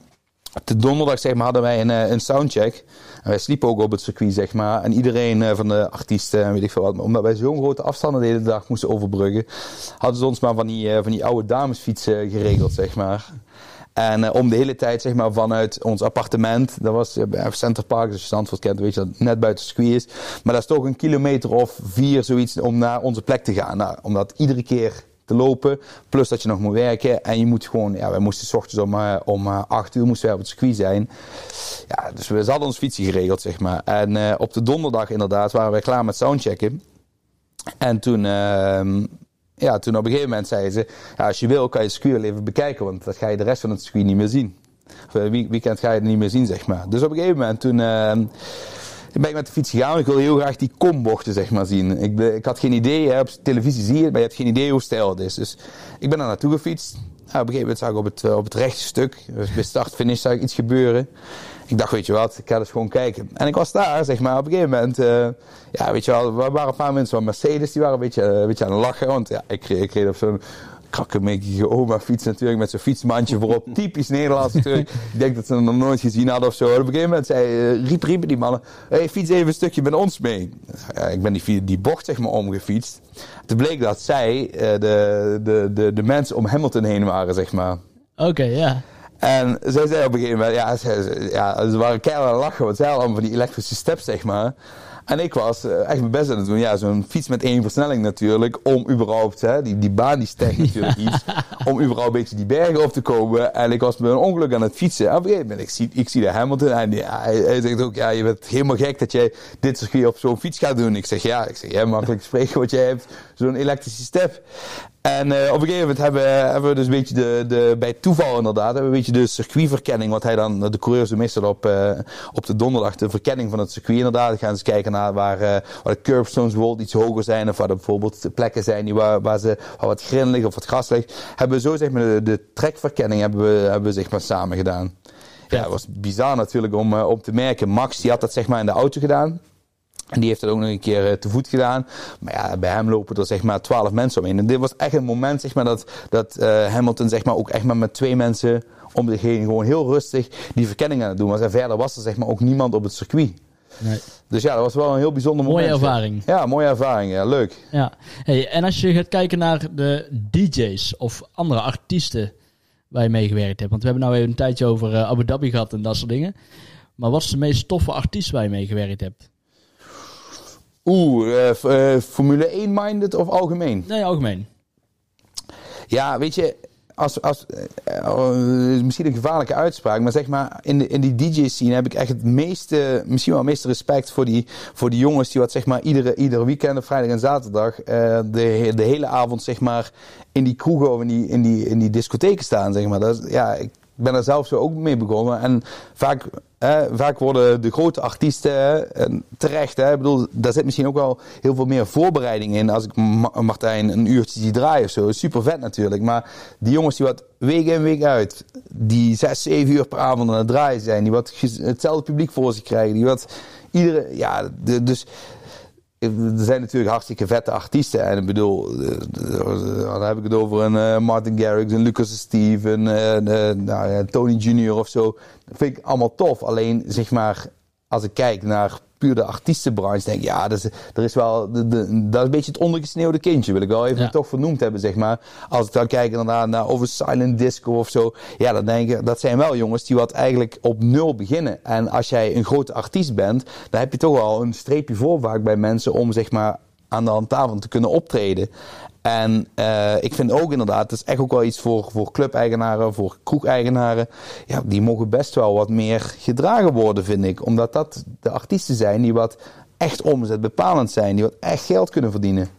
de donderdag, zeg maar, hadden wij een, eh, een soundcheck. En wij sliepen ook op het circuit, zeg maar. En iedereen eh, van de artiesten, en weet ik veel wat. Omdat wij zo'n grote afstanden de hele dag moesten overbruggen, hadden ze ons maar van die, eh, van die oude damesfietsen geregeld, zeg maar. En om de hele tijd, zeg maar, vanuit ons appartement, dat was bij Center Park, als je Zandvoort kent, weet je dat net buiten het circuit is. Maar dat is toch een kilometer of vier, zoiets, om naar onze plek te gaan. Nou, om dat iedere keer te lopen, plus dat je nog moet werken. En je moet gewoon, ja, wij moesten s ochtends om, eh, om eh, acht uur moesten wij op het circuit zijn. Ja, dus we hadden ons fietsen geregeld, zeg maar. En eh, op de donderdag inderdaad waren wij klaar met soundchecken. En toen, ehm, ja, toen op een gegeven moment zeiden ze... Ja, als je wil kan je het circuit even bekijken, want dat ga je de rest van het circuit niet meer zien. Of, weekend ga je het niet meer zien, zeg maar. Dus op een gegeven moment toen... ehm, ben ik met de fiets gegaan. Ik wilde heel graag die kombochten zeg maar, zien. Ik, ik had geen idee. Hè, op televisie zie je het, maar je hebt geen idee hoe stijl het is. Dus ik ben daar naartoe gefietst. Nou, op een gegeven moment zag ik op het, eh, op het rechte stuk, dus bij start-finish, zag ik iets gebeuren. Ik dacht, weet je wat, ik ga dus gewoon kijken. En ik was daar, zeg maar, op een gegeven moment. eh, ja, weet je wel, er waren een paar mensen van Mercedes, die waren een beetje, eh, een beetje aan het lachen. Want ja, ik, ik reed op zo'n krakkemikkige oma fiets natuurlijk, met zo'n fietsmandje voorop. Typisch Nederlands natuurlijk. ik denk dat ze het nog nooit gezien hadden of zo. En op een gegeven moment zei, eh, riep, riepen die mannen, hey, fiets even een stukje met ons mee. Ik ben die, die bocht zeg maar omgefietst. Toen bleek dat zij eh, de, de, de, de mensen om Hamilton heen waren, zeg maar.
Oké, ja.
En zij zei op een gegeven moment, ja, ze, ja, ze waren keihard aan het lachen, want zij hadden allemaal van die elektrische steps, zeg maar. En ik was eh, echt mijn best aan het doen. Ja, zo'n fiets met één versnelling natuurlijk. Om überhaupt, hè, die, die baan die stijgt natuurlijk iets. Om überhaupt een beetje die bergen op te komen. En ik was met een ongeluk aan het fietsen. En op een gegeven moment, ik zie, ik zie de Hamilton. En hij, hij zegt ook, ja, je bent helemaal gek dat jij dit circuit op zo'n fiets gaat doen. Ik zeg, ja, ik zeg, jij makkelijk spreken wat jij hebt. Zo'n elektrische step. En eh, op een gegeven moment hebben, hebben we dus een beetje de, de, bij toeval inderdaad, hebben we een beetje de circuitverkenning, wat hij dan, de coureurs doen meestal op, eh, op de donderdag, de verkenning van het circuit inderdaad. Dan gaan ze kijken naar waar, eh, waar de curbstones bijvoorbeeld iets hoger zijn, of waar er bijvoorbeeld plekken zijn die waar, waar, ze, waar wat grin ligt of wat gas ligt. Hebben we zo zeg maar de, de trekverkenning hebben we, hebben we zeg maar samen gedaan. Ja, het was bizar natuurlijk om, om te merken. Max die had dat zeg maar in de auto gedaan. En die heeft dat ook nog een keer eh, te voet gedaan. Maar ja, bij hem lopen er zeg maar twaalf mensen omheen. En dit was echt een moment zeg maar, dat, dat uh, Hamilton zeg maar, ook echt maar met twee mensen om zich heen gewoon heel rustig die verkenning aan het doen was. En verder was er zeg maar, ook niemand op het circuit. Nee. Dus ja, dat was wel een heel bijzonder
mooie
moment.
Mooie ervaring.
Ja, mooie ervaring. Ja, leuk.
Ja. Hey, en als je gaat kijken naar de DJ's of andere artiesten waar je meegewerkt hebt. Want we hebben nou even een tijdje over uh, Abu Dhabi gehad en dat soort dingen. Maar wat is de meest toffe artiest waar je meegewerkt hebt?
Oeh, uh, Formule 1-minded of algemeen?
Nee, algemeen.
Ja, weet je, als, als, uh, misschien een gevaarlijke uitspraak, maar zeg maar, in, de, in die DJ-scene heb ik echt het meeste, misschien wel het meeste respect voor die, voor die jongens die wat zeg maar iedere, iedere weekend, vrijdag en zaterdag, de, de hele avond zeg maar in die kroegen of in die, in die, in die discotheken staan, zeg maar. Dat is, ja, ik ben er zelf zo ook mee begonnen en vaak vaak worden de grote artiesten terecht. Hè, ik bedoel, daar zit misschien ook wel heel veel meer voorbereiding in. Als ik Martijn een uurtje zie draaien of zo. Super vet natuurlijk. Maar die jongens die wat week in week uit, die zes, zeven uur per avond aan het draaien zijn. Die wat hetzelfde publiek voor zich krijgen. Die wat iedere, ja, de, dus er zijn natuurlijk hartstikke vette artiesten. En ik bedoel, dan heb ik het over een uh, Martin Garrix, een Lucas Steve, een uh, nou, Tony Junior of zo. Dat vind ik allemaal tof. Alleen, zeg maar, als ik kijk naar puur de artiestenbranche, denk ik, ja, dat is, er is wel, de, de, dat is een beetje het ondergesneeuwde kindje, wil ik wel even toch vernoemd hebben, zeg maar. Als ik dan kijk naar, naar over Silent Disco of zo, ja, dan denk ik, dat zijn wel jongens die wat eigenlijk op nul beginnen. En als jij een grote artiest bent, dan heb je toch wel een streepje voor vaak bij mensen om, zeg maar, aan de tafel te kunnen optreden. En uh, ik vind ook inderdaad, het is echt ook wel iets voor, voor club-eigenaren, voor kroeg-eigenaren. Ja, die mogen best wel wat meer gedragen worden, vind ik. Omdat dat de artiesten zijn die wat echt omzet bepalend zijn, die wat echt geld kunnen verdienen.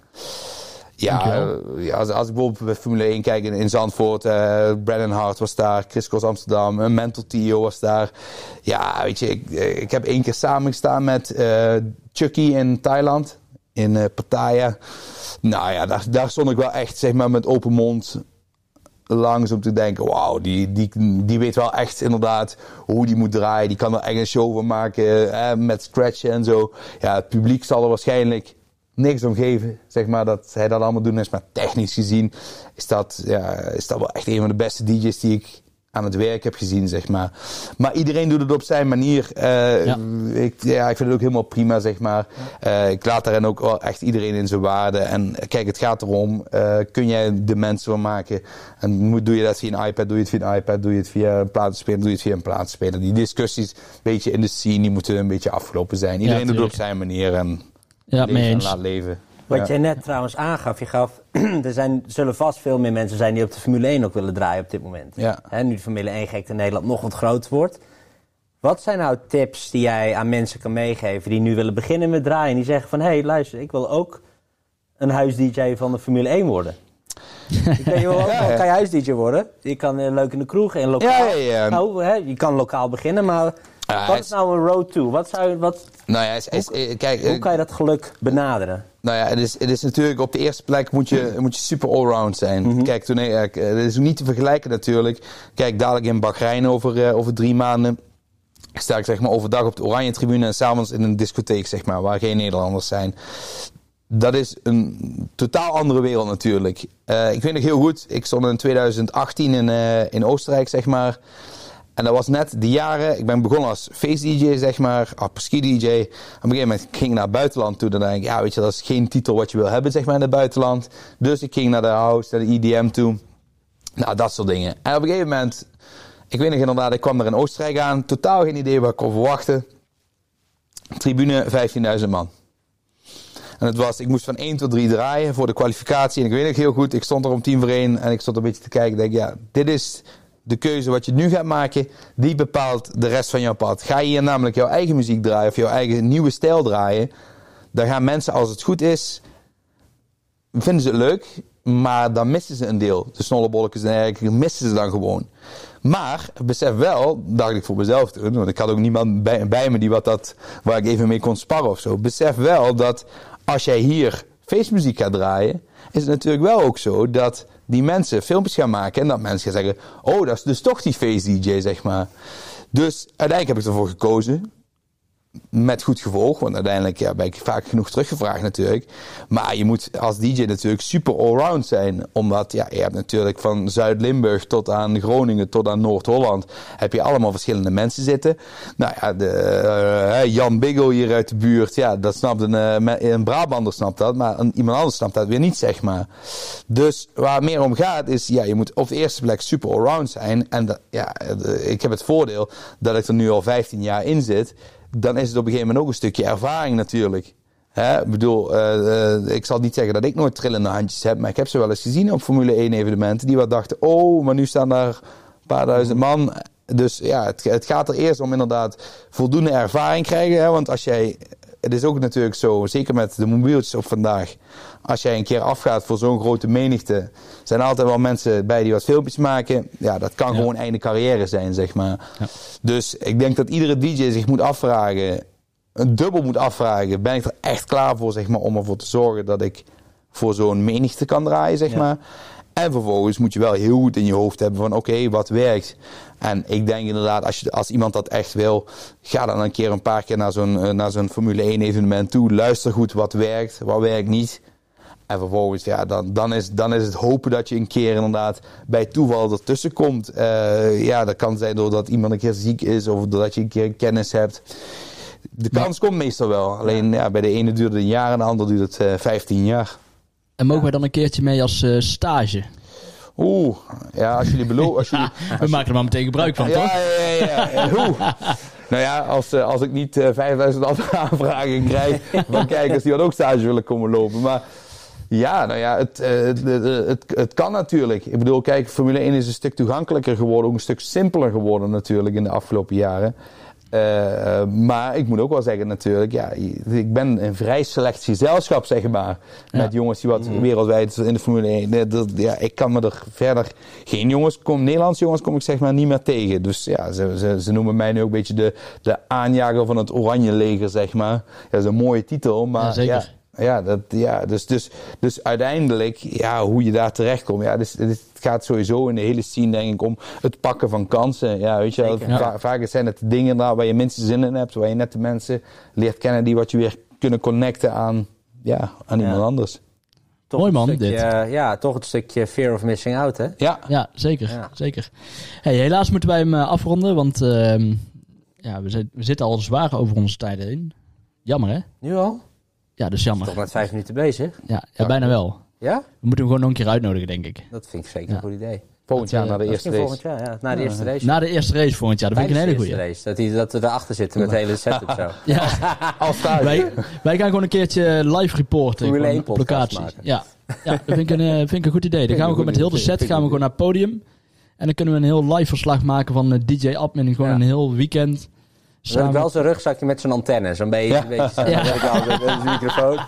Ja, ja als, als ik bijvoorbeeld bij Formule 1 kijk in, in Zandvoort, uh, Brandon Hart was daar, Chris Cross Amsterdam, een Mental Tio was daar. Ja, weet je, ik, ik heb één keer samengestaan met Chucky in Thailand, in uh, Pattaya. Nou ja, daar, daar stond ik wel echt zeg maar, met open mond langs om te denken: wauw, die, die, die weet wel echt inderdaad hoe die moet draaien. Die kan er echt een show van maken eh, met scratchen en zo. Ja, het publiek zal er waarschijnlijk niks om geven, zeg maar, dat hij dat allemaal doen is. Maar technisch gezien is dat, ja, is dat wel echt een van de beste DJ's die ik aan het werk heb gezien, zeg maar. Maar iedereen doet het op zijn manier. Uh, ja. Ik, ja, ik vind het ook helemaal prima, zeg maar. Uh, ik laat daarin ook echt iedereen in zijn waarde. En kijk, het gaat erom, uh, kun jij de mensen van maken? En moet, doe je dat via een iPad, doe je het via een iPad, doe je het via een platenspeler, doe je het via een platenspeler. Die discussies, een beetje in de scene, die moeten een beetje afgelopen zijn. Iedereen ja, doet het op zijn manier en,
ja, en
laat leven.
Wat
Ja.
jij net trouwens aangaf, je gaf, er zijn, zullen vast veel meer mensen zijn die op de Formule 1 ook willen draaien op dit moment.
Ja.
Nu de Formule 1 gek in Nederland nog wat groter wordt. Wat zijn nou tips die jij aan mensen kan meegeven die nu willen beginnen met draaien? Die zeggen van, hé hey, luister, ik wil ook een huis-dj van de Formule 1 worden. Wil ook
Ja,
kan je huis-dj worden. Je kan eh, leuk in de kroeg en lokaal.
Ja, ja, ja.
Nou, je kan lokaal beginnen, maar
Ja,
wat is
is-
nou een road to? Wat zou, wat,
Nou ja, is, is, eh, kijk,
hoe
eh,
kan je dat geluk benaderen?
Nou ja, het is, het is natuurlijk op de eerste plek moet je, moet je super allround zijn. Kijk, toen, eh, het is niet te vergelijken natuurlijk. Kijk, dadelijk in Bahrein over, over drie maanden. Sta ik zeg maar overdag op de Oranje Tribune en s'avonds in een discotheek, zeg maar, waar geen Nederlanders zijn. Dat is een totaal andere wereld natuurlijk. Ik weet nog heel goed, ik stond in 2018 in, in Oostenrijk, zeg maar. En dat was net de jaren, ik ben begonnen als face-dj, zeg maar, apres-ski-dj. Op een gegeven moment ging ik naar het buitenland toe. Dan denk ik, ja, weet je, dat is geen titel wat je wil hebben, zeg maar, in het buitenland. Dus ik ging naar de house, naar de EDM toe. Nou, dat soort dingen. En op een gegeven moment, ik weet nog inderdaad, ik kwam er in Oostenrijk aan. Totaal geen idee wat ik kon verwachten. Tribune 15.000 man. En het was, ik moest van 1 tot 3 draaien voor de kwalificatie. En ik weet nog heel goed, ik stond er om 10 voor 1 en ik stond een beetje te kijken. Ik denk, ja, dit is de keuze wat je nu gaat maken, die bepaalt de rest van jouw pad. Ga je hier namelijk jouw eigen muziek draaien of jouw eigen nieuwe stijl draaien, dan gaan mensen, als het goed is, vinden ze het leuk, maar dan missen ze een deel. De snollebolletjes en dergelijke missen ze dan gewoon. Maar besef wel, dacht ik voor mezelf toen, want ik had ook niemand bij, bij me die wat dat, waar ik even mee kon sparren of zo. Besef wel dat als jij hier feestmuziek gaat draaien, is het natuurlijk wel ook zo dat die mensen filmpjes gaan maken en dat mensen gaan zeggen: Oh, dat is dus toch die feest-DJ, zeg maar. Dus uiteindelijk heb ik ervoor gekozen met goed gevolg, want uiteindelijk ja, ben ik vaak genoeg teruggevraagd natuurlijk. Maar je moet als DJ natuurlijk super allround zijn, omdat ja, je hebt natuurlijk van Zuid-Limburg tot aan Groningen tot aan Noord-Holland heb je allemaal verschillende mensen zitten. Nou ja, de, uh, Jan Biggel hier uit de buurt, ja, dat snapt een, uh, een Brabander snapt dat, maar een, iemand anders snapt dat weer niet, zeg maar. Dus waar het meer om gaat is, ja, je moet op de eerste plek super allround zijn. En ja, ik heb het voordeel dat ik er nu al 15 jaar in zit dan is het op een gegeven moment ook een stukje ervaring natuurlijk. Hè? Ik bedoel, uh, uh, ik zal niet zeggen dat ik nooit trillende handjes heb, maar ik heb ze wel eens gezien op Formule 1 evenementen die wat dachten, oh, maar nu staan daar een paar duizend man. Dus ja, het, het gaat er eerst om inderdaad voldoende ervaring krijgen. Hè? Want als jij, het is ook natuurlijk zo, zeker met de mobieltjes op vandaag, als jij een keer afgaat voor zo'n grote menigte, zijn er altijd wel mensen bij die wat filmpjes maken. Ja, dat kan ja. gewoon einde carrière zijn, zeg maar. Ja. Dus ik denk dat iedere DJ zich moet afvragen, een dubbel moet afvragen, ben ik er echt klaar voor, zeg maar, om ervoor te zorgen dat ik voor zo'n menigte kan draaien, zeg ja. maar. En vervolgens moet je wel heel goed in je hoofd hebben van oké, okay, wat werkt. En ik denk inderdaad, als, je, als iemand dat echt wil, ga dan een keer een paar keer naar zo'n, naar zo'n Formule 1 evenement toe. Luister goed wat werkt, wat werkt niet. En vervolgens, ja, dan, dan, is, dan is het hopen dat je een keer inderdaad bij toeval ertussen komt. Uh, ja, dat kan zijn doordat iemand een keer ziek is of doordat je een keer kennis hebt. De kans ja. komt meestal wel. Alleen ja, bij de ene duurt het een jaar en de ander duurt het uh, 15 jaar.
En mogen wij dan een keertje mee als uh, stage?
Oeh, ja, als jullie beloven. Als jullie,
ja, we maken er maar meteen gebruik van,
ja,
toch?
Ja, ja, ja. Oeh. Nou ja, als, uh, als ik niet uh, 5000 aanvragen krijg van kijkers die dan ook stage willen komen lopen. Maar ja, nou ja, het, het, het, het, kan natuurlijk. Ik bedoel, kijk, Formule 1 is een stuk toegankelijker geworden, ook een stuk simpeler geworden natuurlijk in de afgelopen jaren. Uh, maar ik moet ook wel zeggen natuurlijk, ja, ik ben een vrij select gezelschap, zeg maar. Ja. Met jongens die wat mm. wereldwijd in de Formule 1. Dat, ja, ik kan me er verder geen jongens, kom, Nederlandse jongens kom ik zeg maar niet meer tegen. Dus ja, ze, ze, ze noemen mij nu ook een beetje de, de aanjager van het Oranje Leger, zeg maar. Ja, dat is een mooie titel, maar
ja, zeker.
ja ja, dat, ja dus, dus, dus uiteindelijk, ja, hoe je daar terecht komt. Ja, dus, het gaat sowieso in de hele scene, denk ik, om het pakken van kansen. Ja, weet je,
Zeker.
vaak zijn het dingen daar waar je minste zin in hebt, waar je net de mensen leert kennen die wat je weer kunnen connecten aan, ja, aan
Ja.
iemand anders.
Toch
Mooi
een
man,
stukje,
dit.
eh, ja, toch het stukje fear of missing out, hè?
Ja,
Ja, zeker.
Ja.
zeker. Hey, helaas moeten wij hem eh, afronden, want ehm, ja, we, zit- we zitten al zwaar over onze tijden in. Jammer, hè?
Nu al?
Ja, dus jammer.
Toch met vijf minuten bezig?
Ja, ja, bijna wel.
Ja?
We moeten hem gewoon nog een keer uitnodigen, denk ik.
Dat vind ik zeker
Ja.
een goed idee.
volgend jaar
eh,
naar de eerste
Misschien
race.
volgend jaar, ja. Na de eerste race.
Na de eerste race volgend jaar, dat vind ik een hele
Tijdens de
goeie.
eerste race. Dat, die, dat we erachter zitten met de hele setup zo.
Ja,
Als stage.
wij, wij gaan gewoon een keertje live reporten.
Formule
gewoon
1
op
podcast
locatie.
maken.
Ja, ja, dat vind ik, een, eh, vind ik een goed idee. Dan gaan we gewoon met heel de set gaan we gewoon naar het podium. En dan kunnen we een heel live verslag maken van eh, DJ Admin. Gewoon
Ja.
een heel weekend.
Dan heb ik wel zo'n rugzakje met zo'n antenne. Zo'n beetje,
Ja.
een beetje zo.
Ja.
Dan heb ik al met een microfoon.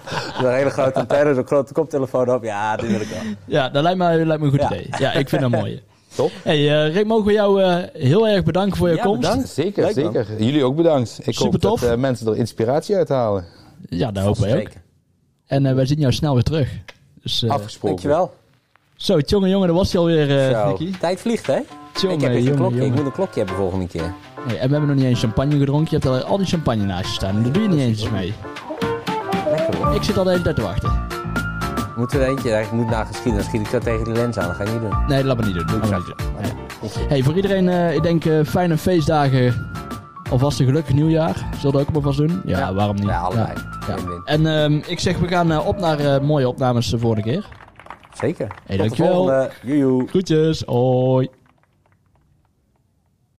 Zo'n hele grote antenne, zo'n grote koptelefoon op. Ja, die wil ik wel.
Ja, dat lijkt me, lijkt me een goed
Ja.
idee. Ja, ik vind dat mooi.
Top.
Hey, eh, Rick, mogen we jou eh, heel erg bedanken voor je
Ja,
komst.
bedankt.
Zeker,
Leuk, man.
zeker. Jullie ook bedankt. Ik
Super
hoop dat eh, mensen er inspiratie uit halen.
Ja, dat hopen wij ook.
Zeker.
En eh, wij zien jou snel weer terug. Dus, eh,
Afgesproken.
Dankjewel.
zo, jongen, jongen, dat was hij alweer, eh
Zo.
Nicky.
Tijd vliegt, hè? Ik heb echt een klokje. Ik moet een klokje hebben volgende keer.
Nee, en we hebben nog niet eens champagne gedronken. Je hebt al, al die champagne naast je staan. En daar doe je niet eens mee.
Lekker hoor.
Ik zit al de hele tijd te wachten.
Moet er eentje, ik moet na geschieden. Dan schiet ik zo tegen die lens aan. Dat ga ik niet doen.
Nee, laat me niet doen.
Doe ik
Laat me
straks.
niet doen. Nee. Hey, voor iedereen, eh, ik denk eh, fijne feestdagen. Alvast een gelukkig nieuwjaar. Zullen we dat ook maar vast doen? Ja,
Ja.
waarom niet?
Ja, allebei.
Ja. En ehm, ik zeg, we gaan eh, op naar mooie opnames de volgende keer.
Zeker.
Hey,
Tot
dankjewel. Groetjes, hoi.